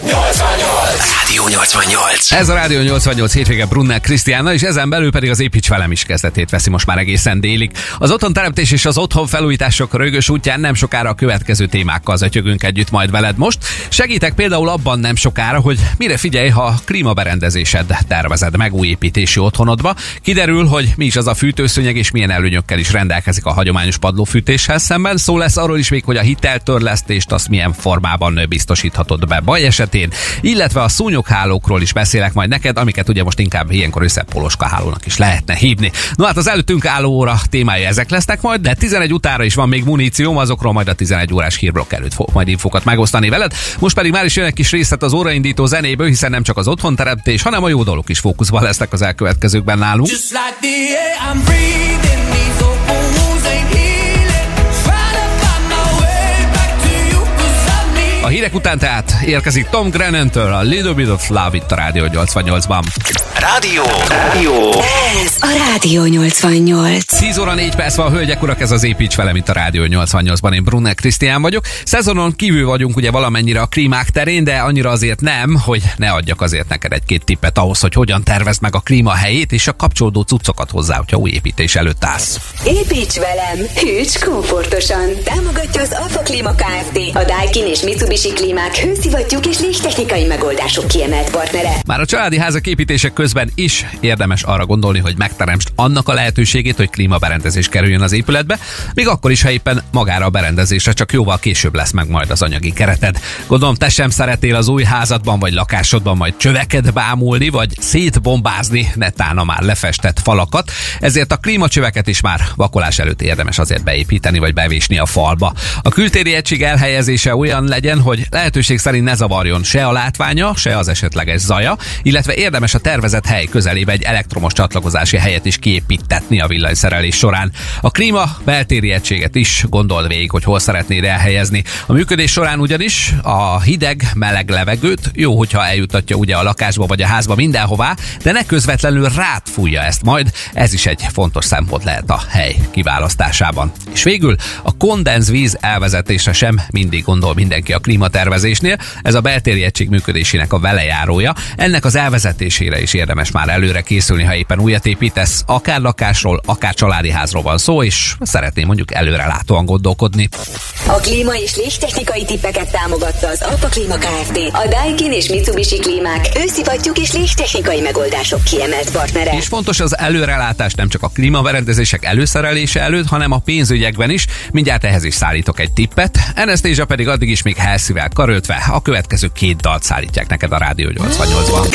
Yo extraño Rádió 88. Ez a Rádió 88 hétvége Brunner Krisztiána, és ezen belül pedig az Építs velem is kezdetét veszi most már egészen délig. Az otthon teremtés és az otthon felújítások rögös útján nem sokára a következő témákkal zötyögünk együtt majd veled most. Segítek például abban nem sokára, hogy mire figyelj, ha klímaberendezésed tervezed megújépítési otthonodba. Kiderül, hogy mi is az a fűtőszőnyeg és milyen előnyökkel is rendelkezik a hagyományos padlófűtéssel szemben. Szó lesz arról is még, hogy a hiteltörlesztést azt milyen formában biztosíthatod be baj esetén, illetve a szúnyoghálókról is beszélek majd neked, amiket ugye most inkább ilyenkor összepoloska hálónak is lehetne hívni. No hát az előttünk álló óra témája ezek lesznek majd, de 11 utára is van még munícióm, azokról majd a 11 órás hírblokk előtt fog majd infokat megosztani veled. Most pedig már is jön egy kis részlet az óraindító zenéből, hiszen nem csak az otthon teremtés, hanem a jó dolgok is fókuszban lesznek az elkövetkezőkben nálunk. Just like the air I'm breathing, A hírek után tehát érkezik Tom Grennan-től a Little Bit of Love itt a Rádió 88-ban. Rádió. Rádió. Ez a Rádió 88. 10 óra 4 perc van, hölgyek, urak, ez az Építs velem itt a Rádió 88-ban. Én Brunner Krisztián vagyok. Szezonon kívül vagyunk ugye valamennyire a klímák terén, de annyira azért nem, hogy ne adjak azért neked egy-két tippet ahhoz, hogy hogyan tervezd meg a klíma helyét és a kapcsolódó cuccokat hozzá, hogyha új építés előtt állsz. Építs velem, hűts komfortosan. Támogatja az Alfa Klíma Kft. A Daikin és Mitsubishi klímák hőszivattyúk és légtechnikai megoldások kiemelt partnere. Már a családi házak építések közben is érdemes arra gondolni, hogy megteremtsd annak a lehetőségét, hogy klímaberendezés kerüljön az épületbe, még akkor is, ha éppen magára a berendezésre csak jóval később lesz meg majd az anyagi kereted. Gondolom, te sem szeretnél az új házadban vagy lakásodban majd csöveket bámulni, vagy szétbombázni netán a már lefestett falakat, ezért a klímacsöveket is már vakolás előtt érdemes azért beépíteni vagy bevésni a falba. A kültéri egység elhelyezése olyan legyen, hogy lehetőség szerint ne zavarjon se a látványa, se az esetleges zaja, illetve érdemes a tervezett hely közelébe egy elektromos csatlakozási helyet is kiépítetni a villanyszerelés során. A klíma beltéri egységet is gondold végig, hogy hol szeretnéd elhelyezni. A működés során ugyanis a hideg, meleg levegőt jó, hogyha eljutatja ugye a lakásba vagy a házba mindenhová, de ne közvetlenül rád fújja ezt majd. Ez is egy fontos szempont lehet a hely kiválasztásában. És végül a kondenzvíz elvezetésre sem mindig gondol mindenki a klímatervezésnél. Ez a beltéri egység működésének a velejárója. Ennek az elvezetésére is érdemes már előre készülni, ha éppen újat építesz, akár lakásról, akár családi házról van szó, és szeretném mondjuk előre látóan gondolkodni. A klíma és légtechnikai tippeket támogatta az Alfa Klíma Kft. A Daikin és Mitsubishi klímák hőszivattyúk és légtechnikai megoldások kiemelt partnere. És fontos az előrelátás nem csak a klímaberendezések előszerelése előtt, hanem a pénzügyekben is. Mindjárt ehhez is szállítok egy tippet. Anastasia pedig addig is még helszível karöltve a következő két dalt szállítják neked a Rádió 88-ban.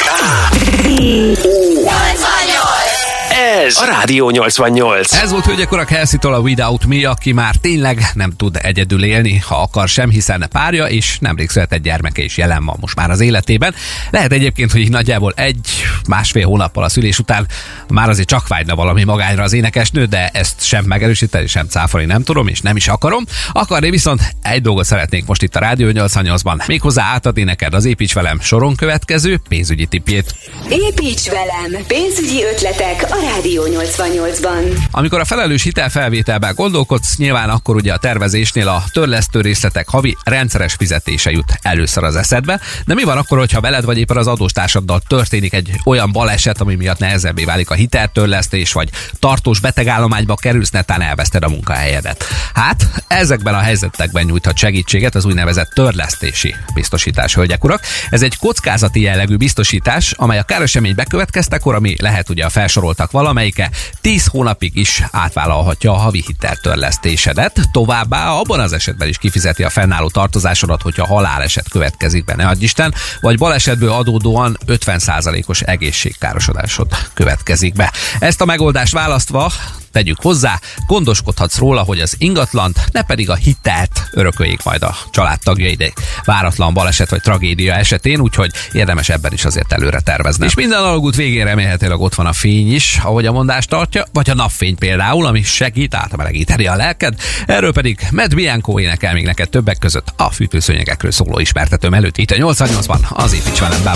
Ez a Rádió 88. Ez volt hölgyek urak Helszitől a Without Me, aki már tényleg nem tud egyedül élni, ha akar sem, hiszen párja és nemrég született gyermeke is jelen van most már az életében. Lehet egyébként, hogy így nagyjából egy másfél hónappal a szülés után már azért csak vágyna valami magányra az énekesnő, de ezt sem megerősíteni, sem cáfolni nem tudom, és nem is akarom. Akarni viszont egy dolgot szeretnék most itt a Rádió 88-ban, méghozzá átadni neked az Építs velem soron következő pénzügyi tippjét. Építs velem, pénzügyi ötletek a Rádió 88-ban. Amikor a felelős hitelfelvételben gondolkodsz, nyilván akkor ugye a tervezésnél a törlesztő részletek havi rendszeres fizetése jut először az eszedbe, de mi van akkor, hogyha veled vagy éppen az adóstársaddal történik egy olyan baleset, ami miatt nehezebbé válik a hiteltörlesztés, vagy tartós betegállományba kerülsz, netán elveszted a munkahelyedet. Hát, ezekben a helyzetekben nyújthat segítséget az úgynevezett törlesztési biztosítás, hölgyek urak. Ez egy kockázati jellegű biztosítás, amely a káresemény bekövetkeztekor, ami lehet ugye a felsoroltak valamelyike, 10 hónapig is átvállalhatja a havi hiteltörlesztésedet. Továbbá abban az esetben is kifizeti a fennálló tartozásodat, hogyha haláleset következik be, ne Isten, vagy balesetből adódóan 50%-os egészségkárosodásod következik be. Ezt a megoldást választva tegyük hozzá, gondoskodhatsz róla, hogy az ingatlant, ne pedig a hitelt örököljék majd a családtagjaid váratlan baleset vagy tragédia esetén, úgyhogy érdemes ebben is azért előre tervezni. És minden alagút végén remélhetőleg ott van a fény is, ahogy a mondás tartja, vagy a napfény például, ami segít átmelegíteni a lelked. Erről pedig Med Bianco énekel még neked többek között a fűtőszőnyegekről szóló ismertetőm előtt itt a 88-ban az építs velem bám.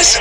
Ez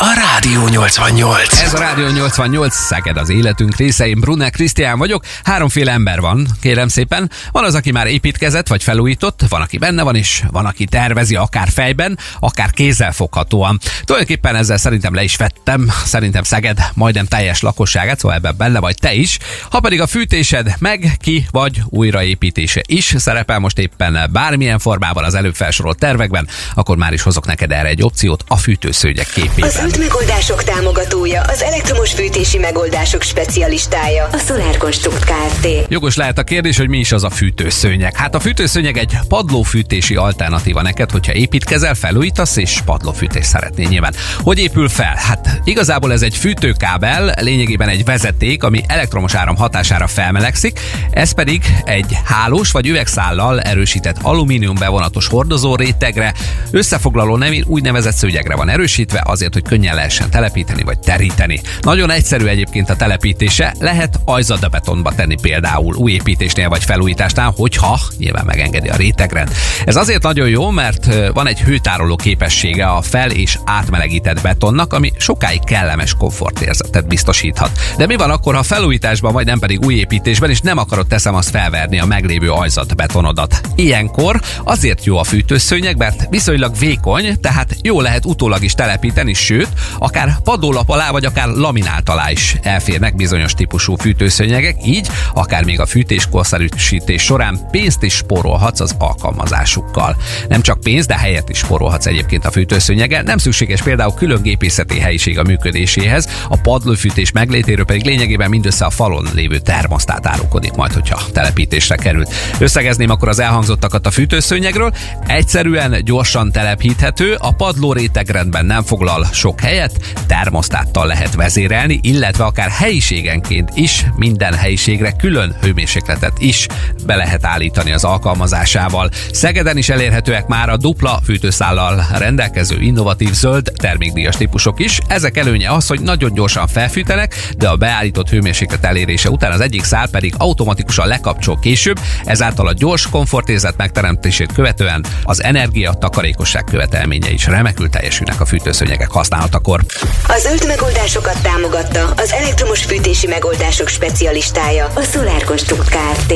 a Rádió 88. Ez a Rádió 88, Szeged az életünk része, én Brunner Krisztián vagyok. Háromféle ember van, kérem szépen. Van az, aki már építkezett, vagy felújított, van, aki benne van, és van, aki tervezi akár fejben, akár kézzelfoghatóan. Tulajdonképpen ezzel szerintem le is vettem, szerintem Szeged majdnem teljes lakosságát, szóval ebben benne vagy te is. Ha pedig a fűtésed meg, ki vagy újraépítése is szerepel most éppen bármilyen formában az előbb felsorolt tervekben, akkor már is hozok neked erre egy opciót a fűtőszőnyeg képében. Öt megoldások támogatója, az elektromos fűtési megoldások specialistája, a Solar Construct Kft. Jogos lehet a kérdés, hogy mi is az a fűtőszőnyeg. Hát a fűtőszőnyeg egy padlófűtési alternatíva neked, hogyha építkezel, felújítasz és padlófűtést szeretnél nyilván. Hogy épül fel? Hát igazából ez egy fűtőkábel, lényegében egy vezeték, ami elektromos áram hatására felmelegszik, ez pedig egy hálós vagy üvegszállal erősített alumínium bevonatos hordozó rétegre, összefoglaló nem úgynevezett szőnyegre van erősítve, azért, hogy könnyen lehessen telepíteni vagy teríteni. Nagyon egyszerű egyébként a telepítése, lehet ajzadabetonba tenni például új építésnél vagy felújításnál, hogyha nyilván megengedi a rétegrend. Ez azért nagyon jó, mert van egy hőtároló képessége a fel- és átmelegített betonnak, ami sokáig kellemes komfortérzetet biztosíthat. De mi van akkor, ha felújításban vagy nem pedig új építésben, és nem akarod teszem azt felverni a meglévő ajzat betonodat? Ilyenkor azért jó a fűtőszőnyeg, mert viszonylag vékony, tehát jó lehet utólag is telepíteni, sőt, akár padlólap alá, vagy akár laminált alá is elférnek bizonyos típusú fűtőszőnyegek, így akár még a fűtéskorszerűsítés során pénzt is spórolhatsz az alkalmazásukkal. Nem csak pénz, de helyet is spórolhatsz egyébként a fűtőszőnyegen. Nem szükséges például külön gépészeti helyiség a működéséhez, a padlófűtés meglétéről pedig lényegében mindössze a falon lévő termosztát árulkodik majd, hogyha telepítésre került. Összegezném akkor az elhangzottakat a fűtőszőnyegről. Egyszerűen, gyorsan telepíthető, a padló rétegrendben nem foglal sok helyet, termosztáttal lehet vezérelni, illetve akár helyiségenként is minden helyiségre külön hőmérsékletet is be lehet állítani az alkalmazásával. Szegeden is elérhetőek már a dupla fűtőszállal rendelkező innovatív zöld termékdíjas típusok is. Ezek előnye az, hogy nagyon gyorsan felfűtenek, de a beállított hőmérséklet elérése után az egyik szál pedig automatikusan lekapcsol később, ezáltal a gyors komfortérzet megteremtését követően az energia takarékosság követelménye is remekül teljesülnek a fűtőszőnyegek használatakor. A zöld megoldásokat támogatta az elektromos fűtési megoldások specialistája, a Solar Construct Kft.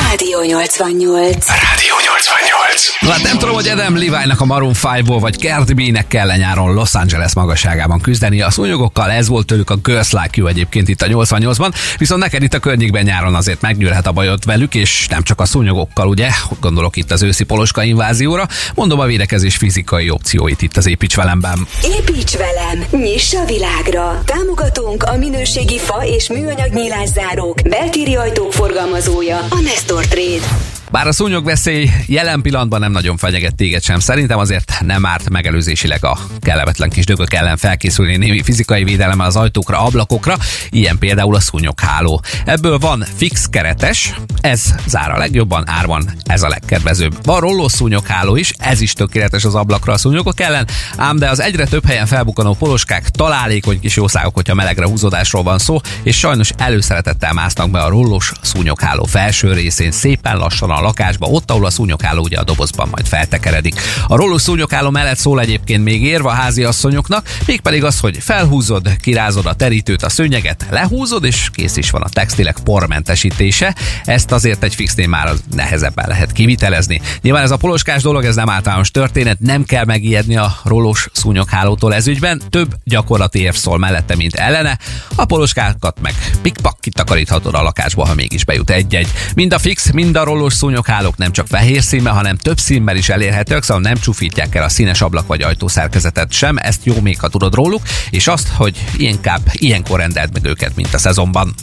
Rádió 88. Rádió 88. Na hát nem tudom, hogy Adam Levi-nak a Maroon 5-ból vagy Cardi B-nek kell nyáron Los Angeles magasságában küzdeni. A szúnyogokkal ez volt tőlük a Girls Like You egyébként itt a 88-ban, viszont neked itt a környékben nyáron azért megnyűrhet a bajot velük, és nem csak a szúnyogokkal, ugye? Gondolok itt az őszi poloska invázióra. Mondom a védekezés fizikai opcióit itt az Építs velemben. Építs velem, nyiss a világra! Támogatunk a minőségi fa és műanyag nyílászárók, beltéri ajtók forgalmazója, a Nestor Trade. Bár a szúnyogveszély jelen pillanatban nem nagyon fenyeget téged sem, szerintem azért nem árt megelőzésileg a kellemetlen kis dögök ellen felkészülni némi fizikai védelemmel az ajtókra, ablakokra, ilyen például a szúnyogháló. Ebből van fix keretes, ez zár a legjobban, árban ez a legkedvezőbb. Van rolló szúnyogháló is, ez is tökéletes az ablakra a szúnyogok ellen, ám de az egyre több helyen felbukkanó poloskák találékony kis jószágok, hogyha melegre húzódásról van szó, és sajnos előszeretettel másznak be a rollós szúnyogháló felső részén szépen lassan a lakásba, ott, ahol a szúnyogháló ugye a dobozban majd feltekeredik. A rollós szúnyogháló mellett szól egyébként még érve a házi asszonyoknak, mégpedig az, hogy felhúzod, kirázod a terítőt, a szőnyeget, lehúzod, és kész is van a textilek pormentesítése. Ezt azért egy fixnél már nehezebben lehet kivitelezni. Nyilván ez a poloskás dolog, ez nem általános történet, nem kell megijedni a rollós szúnyoghálótól ez ügyben, több gyakorlati érv szól mellette, mint ellene. A poloskákat meg pikpak kitakaríthatod a lakásba, ha mégis bejut egy-egy. Mind a fix, mind a rollós szúnyoghálók nem csak fehér színben, hanem több színben is elérhetők, szóval nem csúfítják el a színes ablak vagy ajtószerkezetet sem, ezt jó még, ha tudod róluk, és azt, hogy inkább ilyenkor rendelt meg őket, mint a szezonban.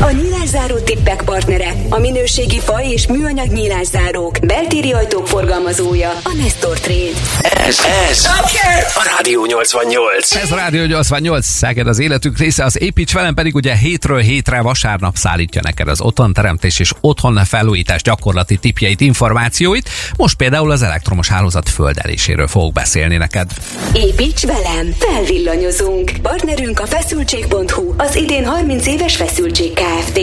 A nyílászáró tippek partnere, a minőségi fa és műanyag nyílászárók, beltéri ajtók forgalmazója, a Nestor Trade. Ez, ez a Rádió 88. Ez a Rádió 88, Szeged az életük része, az Építs velem pedig ugye hétről hétre vasárnap szállítja neked az otthonteremtés és otthon felújítás gyakorlati tipjeit, információit. Most például az elektromos hálózat földeléséről fogok beszélni neked. Építs velem, felvillanyozunk. Partnerünk a feszültség.hu, az idén 30 éves feszültség Kft.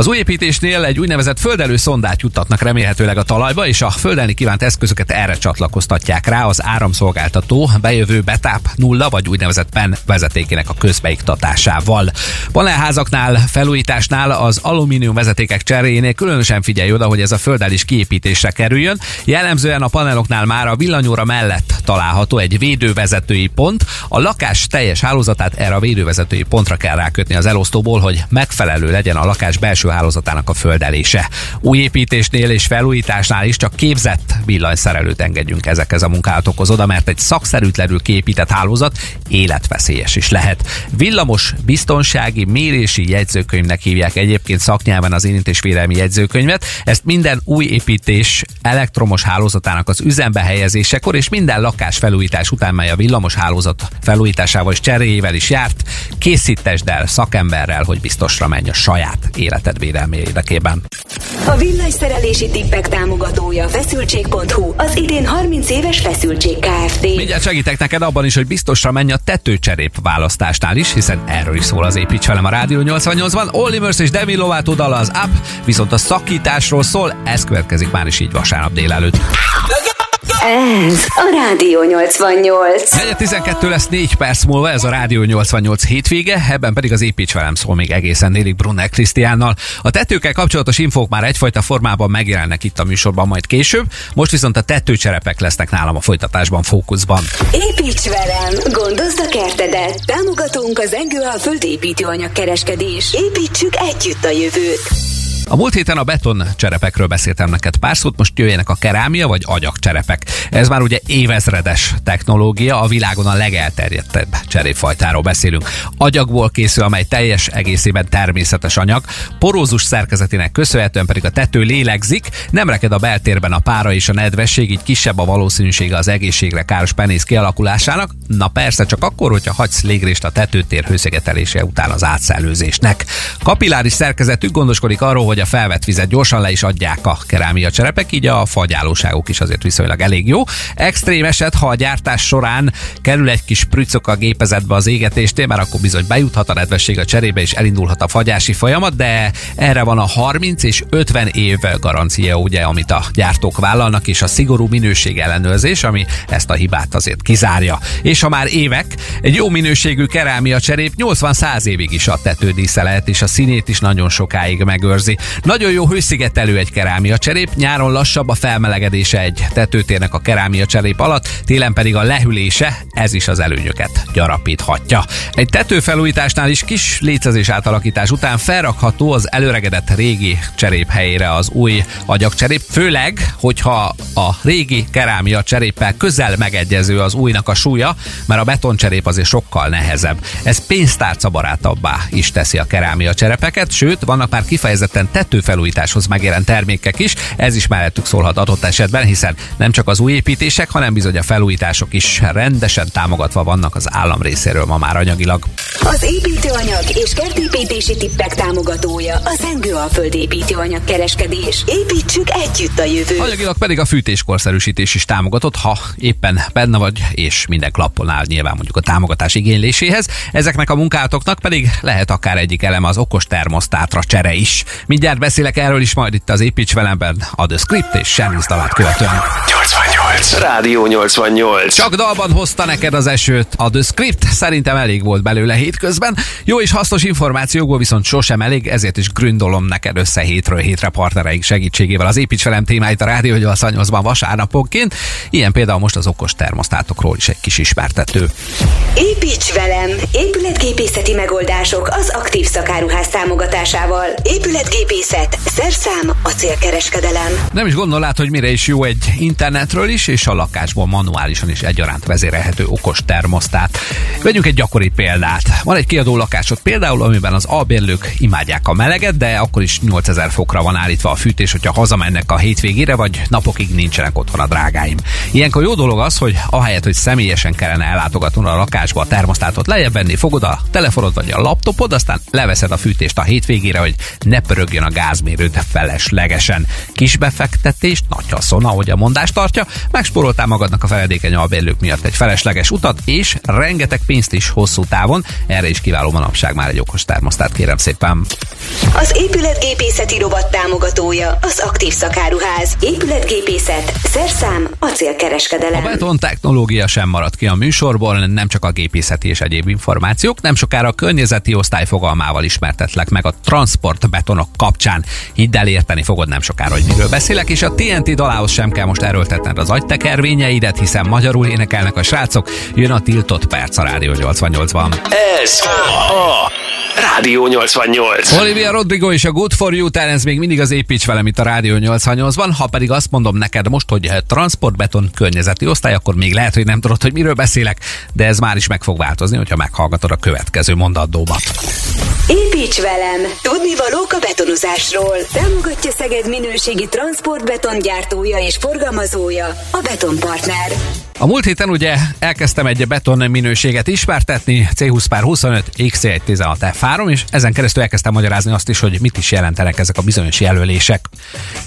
Az új építésnél egy úgynevezett földelő szondát juttatnak remélhetőleg a talajba, és a földelni kívánt eszközöket erre csatlakoztatják rá az áramszolgáltató bejövő betáp nulla, vagy úgynevezett PEN vezetékének a közbeiktatásával. Panelházaknál, felújításnál az alumínium vezetékek cseréjénél különösen figyelj oda, hogy ez a földdel is kiépítésre kerüljön. Jellemzően a paneloknál már a villanyóra mellett található egy védővezetői pont. A lakás teljes hálózatát erre a védővezetői pontra kell rákötni az elosztóból, hogy megfelelő legyen a lakás belső hálózatának a földelése. Új építésnél és felújításnál is csak képzett villanyszerelőt engedjünk ezekhez a munkálatokhoz oda, mert egy szakszerűtlenül kiépített hálózat életveszélyes is lehet. Villamos biztonsági mérési jegyzőkönyvnek hívják egyébként szaknyelven az érintésvédelmi jegyzőkönyvet. Ezt minden új építés elektromos hálózatának az üzembe helyezésekor és minden lakás felújítás után, mely a villamos hálózat felújításával és cseréjével is járt, készítesd el szakemberrel, hogy biztosra menj a saját életed védelmi érdekében. A villanyszerelési tippek támogatója feszültség.hu, az idén 30 éves feszültség Kft. Mindjárt segítek neked abban is, hogy biztosra menj a tetőcserép választásnál is, hiszen erről is szól az Építs velem a Rádió 88-ban. Olimers és Demi Lovato dala az Up, viszont a szakításról szól, ez következik már is így vasárnap délelőtt. Ez a Rádió 88. 412 lesz 4 perc múlva, ez a Rádió 88 hétvége, ebben pedig az Építs velem szól még egészen délig Brunner Krisztiánnal. A tetőkkel kapcsolatos infók már egyfajta formában megjelennek itt a műsorban majd később, most viszont a tetőcserepek lesznek nálam a folytatásban fókuszban. Építs velem, gondozd a kertedet. Támogatunk az Engő a földépítőanyag kereskedés. Építsük együtt a jövőt. A múlt héten a beton cserepekről beszéltem neked pár szót, most jöjjenek a kerámia vagy agyagcserepek. Ez már ugye évezredes technológia, a világon a legelterjedtebb cserépfajtáról beszélünk. Agyagból készül, amely teljes egészében természetes anyag, porózus szerkezetének köszönhetően pedig a tető lélegzik, nem reked a beltérben a pára és a nedvesség, így kisebb a valószínűsége az egészségre káros penész kialakulásának. Na persze, csak akkor, hogyha hagysz légrést a tetőtér hőszigetelése után az átszellőzésnek. Kapilláris szerkezetük gondoskodik arról, hogy a felvett vizet gyorsan le is adják a kerámia cserepek, így a fagyálóságuk is azért viszonylag elég jó. Extrém eset, ha a gyártás során kerül egy kis prücök a gépezetbe az égetéstél, mert akkor bizony bejuthat a nedvesség a cserébe és elindulhat a fagyási folyamat, de erre van a 30 és 50 év garancia, ugye, amit a gyártók vállalnak, és a szigorú minőség ellenőrzés, ami ezt a hibát azért kizárja. És ha már évek, egy jó minőségű kerámia cserép 80-100 évig is a tetődísze lehet, és a színét is nagyon sokáig megőrzi. Nagyon jó hőszigetelő egy kerámia cserép, nyáron lassabb a felmelegedése egy tetőtérnek a kerámia cserép alatt, télen pedig a lehűlése, ez is az előnyöket gyarapíthatja. Egy tetőfelújításnál is kis létezés átalakítás után felrakható az előregedett régi cserép helyére az új agyagcserép, főleg, hogyha a régi kerámia cseréppel közel megegyező az újnak a súlya, mert a betoncserép azért sokkal nehezebb. Ez pénztárca barátabbá is teszi a kerámia cserepeket, sőt, vannak már kifejezetten tetőfelújításhoz megjelent termékek is, ez is mellettük szólhat adott esetben, hiszen nem csak az új építések, hanem bizony a felújítások is rendesen támogatva vannak az állam részéről ma már anyagilag. Az építőanyag és kertépítési tippek támogatója az Engő a földépítőanyag kereskedés. Építsük együtt a jövőt. Anyagilag pedig a fűtéskorszerűsítés is támogatott, ha éppen benne vagy, és minden klappon áll nyilván mondjuk a támogatás igényléséhez. Ezeknek a munkálatoknak pedig lehet akár egyik eleme az okos termosztátra csere is. Mindjárt beszélek erről is majd itt az Építs velemben, a The Script és Sherry's dalát követően. 88. Rádió 88. Csak dalban hozta neked az esőt a The Script, szerintem elég volt belőle hétközben. Jó és hasznos információkból viszont sosem elég, ezért is gründolom neked össze hétről hétre partnereink segítségével az Építs velem témáit a Rádió 88-ban vasárnaponként. Ilyen például most az okos termosztátokról is egy kis ismertető. Építs velem! Épületgépészeti megoldások az aktív szakáruház támogatásával. Épületgépészet, szerszám, acélkereskedelem. Nem is gondolnád, hogy mire is jó egy internetről is, és a lakásból manuálisan is egyaránt vezérelhető okos termosztát. Vegyünk egy gyakori példát. Van egy kiadó lakásod például, amiben az albérlők imádják a meleget, de akkor is 8000 fokra van állítva a fűtés, hogyha hazamennek a hétvégére, vagy napokig nincsenek otthon a drágáim. Ilyenkor jó dolog az, hogy ahelyett, hogy személyesen kellene ellátogatnod a lakásba a termosztátot, lejjebb venni fogod a telefonod vagy a laptopod, aztán leveszed a fűtést a hétvégére, hogy ne pörögjön működjön a gázmérőd feleslegesen. Kis befektetést, nagy haszon, ahogy a mondás tartja, megspóroltál magadnak a feledékeny albérlők miatt egy felesleges utat, és rengeteg pénzt is hosszú távon. Erre is kiváló manapság már egy okos termosztát, kérem szépen. Az épületgépészeti rovat támogatója az Aktív Szakáruház. Épületgépészet, szerszám, A acélkereskedelem. beton technológia sem maradt ki a műsorból, nem csak a gépészeti és egyéb információk, nem sokára a környezeti osztály fogalmával ismertetlek meg a transportbetonok kapcsán. Hidd el, érteni fogod nem sokára, hogy miről beszélek, és a TNT dalához sem kell most erőltetned az agytekervényeidet, hiszen magyarul énekelnek a srácok. Jön a tiltott perc a Rádió 88-ban. Ez a Rádió 88. Olivia Rodrigo és a Good For You ez még mindig az építs velem itt a Rádió 88-ban. Ha pedig azt mondom neked most, hogy transportbeton környezeti osztály, akkor még lehet, hogy nem tudod, hogy miről beszélek, de ez már is meg fog változni, hogyha meghallgatod a következő mondatdómat. Építs velem! Tudni valók a betonozásról. Támogatja Szeged minőségi transportbeton gyártója és forgalmazója, a Betonpartner. A múlt héten ugye elkezdtem egy beton minőséget ismertetni, C20 pár 25, XC1 16 F3, és ezen keresztül elkezdtem magyarázni azt is, hogy mit is jelentenek ezek a bizonyos jelölések.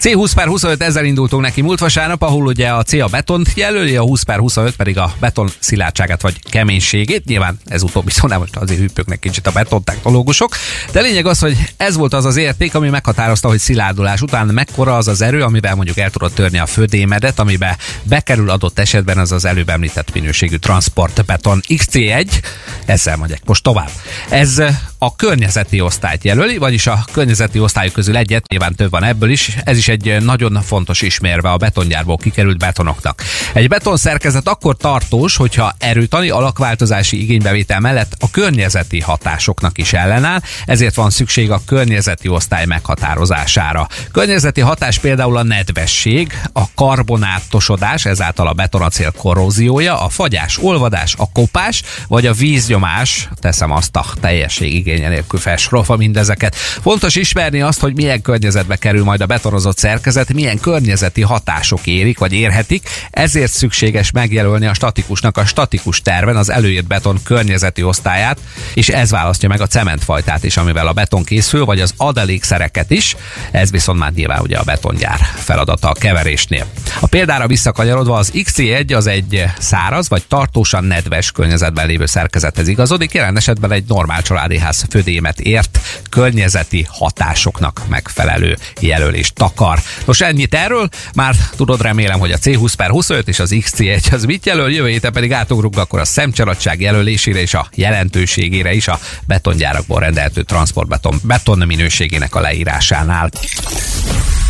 C20 pár 25 ezzel indultunk neki múlt vasárnap, ahol ugye a C a betont jelöli, a 20 pár 25 pedig a beton szilárdságát vagy keménységét. Nyilván ez utóbbi szó nem most azért hüppöknek kicsit a beton technológusok, de lényeg az, hogy ez volt az az érték, ami meghatározta, hogy szilárdulás után mekkora az az erő, amivel mondjuk el tudod törni a födémedet, amiben bekerül adott esetben az az előbb említett minőségű transportbeton XC1. Ezzel megyek most tovább. Ez a környezeti osztályt jelöli, vagyis a környezeti osztályok közül egyet, nyilván több van ebből is, ez is egy nagyon fontos ismérve a betongyárból kikerült betonoknak. Egy beton szerkezet akkor tartós, hogyha erőtani alakváltozási igénybevétel mellett a környezeti hatásoknak is ellenáll, ezért van szükség a környezeti osztály meghatározására. Környezeti hatás például a nedvesség, a karbonátosodás, ezáltal a betonacél korróziója, a fagyás, olvadás, a kopás, vagy a víznyomás, teszem azt a teljesség igénye nélkül felsorolva mindezeket. Fontos ismerni azt, hogy milyen környezetbe kerül majd a betonozott szerkezet, milyen környezeti hatások érik, vagy érhetik, ezért szükséges megjelölni a statikusnak a statikus terven az előírt beton környezeti osztályát, és ez választja meg a cementfajtát is, amivel a beton készül, vagy az adalékszereket is, ez viszont már nyilván ugye a betongyár feladata a keverésnél. A példára visszakanyarodva az XC1 az egy száraz vagy tartósan nedves környezetben lévő szerkezethez igazodik, jelen esetben egy normál családi ház födémet ért környezeti hatásoknak megfelelő jelölést takar. Nos, ennyit erről, már tudod remélem, hogy a C20 per 25 és az XC1 az mit jelöl, jövő héten pedig átugrunk akkor a szemcsaladság jelölésére és a jelentőségére is a betongyárakból rendelhető transportbeton beton minőségének a leírásánál.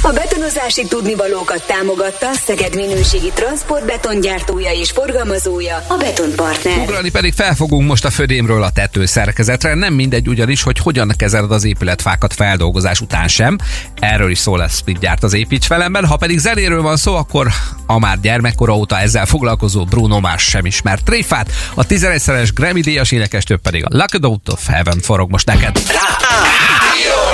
A betonozási tudnivalókat támogatta Szeged minőségi transportbetongyártója és forgalmazója, a Betonpartner. Ugrani pedig felfogunk most a födémről a tetőszerkezetre. Nem mindegy ugyanis, hogy hogyan kezeled az épületfákat feldolgozás után sem. Erről is szól lesz mit gyárt az építs felemben. Ha pedig zenéről van szó, akkor a már gyermekkora óta ezzel foglalkozó Bruno Mars sem ismert tréfát. A 11-szeres Grammy díjas énekes több pedig a Lucky Out of Heaven forog most neked.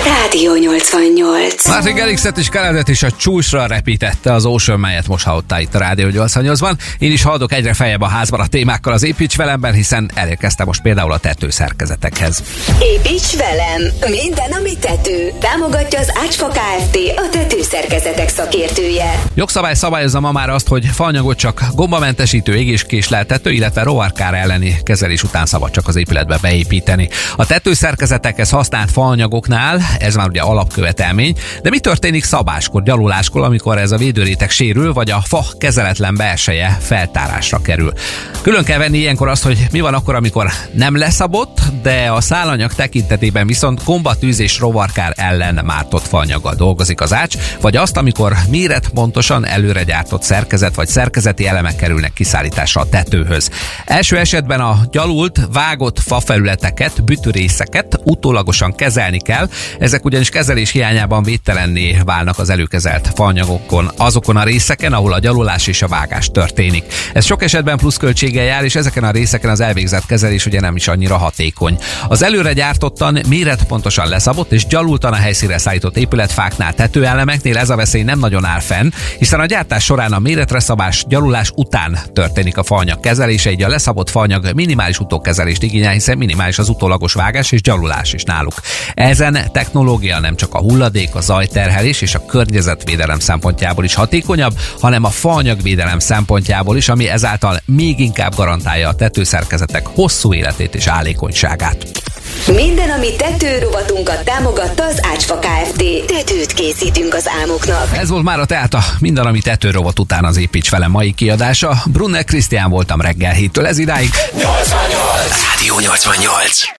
Rádió 88. Martin Garrixet és Keledet is a csúcsra repítette az Ocean, melyet most hallottál itt a Rádió 88-ban. Én is haladok egyre feljebb a házban a témákkal az építs velemben, hiszen elérkeztem most például a tetőszerkezetekhez. Építs velem! Minden, ami tető. Támogatja az Ácsfa Kft. A tetőszerkezetek szakértője. Jogszabály szabályozza ma már azt, hogy faanyagot csak gombamentesítő, égéskésleltető, illetve rovarkár elleni kezelés után szabad csak az épületbe beépíteni. A tetőszerkezetekhez használt faanyagoknál ez már ugye alapkövetelmény, de mi történik szabáskor, gyaluláskor, amikor ez a védőréteg sérül, vagy a fa kezeletlen belseje feltárásra kerül. Külön kell venni ilyenkor azt, hogy mi van akkor, amikor nem leszabott, de a szálanyag tekintetében viszont gombatűz és rovarkár ellen mártott faanyaggal dolgozik az ács, vagy azt, amikor méret pontosan előre gyártott szerkezet vagy szerkezeti elemek kerülnek kiszállításra a tetőhöz. Első esetben a gyalult, vágott fafelületeket, bütürészeket utólagosan kezelni kell, ezek ugyanis kezelés hiányában védtelenné válnak az előkezelt faanyagokon, azokon a részeken, ahol a gyalulás és a vágás történik. Ez sok esetben pluszköltséggel jár, és ezeken a részeken az elvégzett kezelés ugye nem is annyira hatékony. Az előre gyártottan méretpontosan leszabott és gyalultan a helyszínre szállított épületfáknál, tetőelemeknél ez a veszély nem nagyon áll fenn, hiszen a gyártás során a méretre szabás gyalulás után történik a faanyag kezelése, így a leszabott faanyag minimális utókezelést igényel, hiszen minimális az utólagos vágás és gyalulás is náluk. Ezen technológia nem csak a hulladék, a zajterhelés és a környezetvédelem szempontjából is hatékonyabb, hanem a faanyagvédelem szempontjából is, ami ezáltal még inkább garantálja a tetőszerkezetek hosszú életét és állékonyságát. Minden, ami tetőrovatunkat támogatta az Ácsfa Kft. Tetőt készítünk az álmoknak. Ez volt már a tehát a minden, ami tetőrovat után az építs vele mai kiadása. Brunner Krisztián voltam reggel héttől ez idáig. 88! Rádió 88!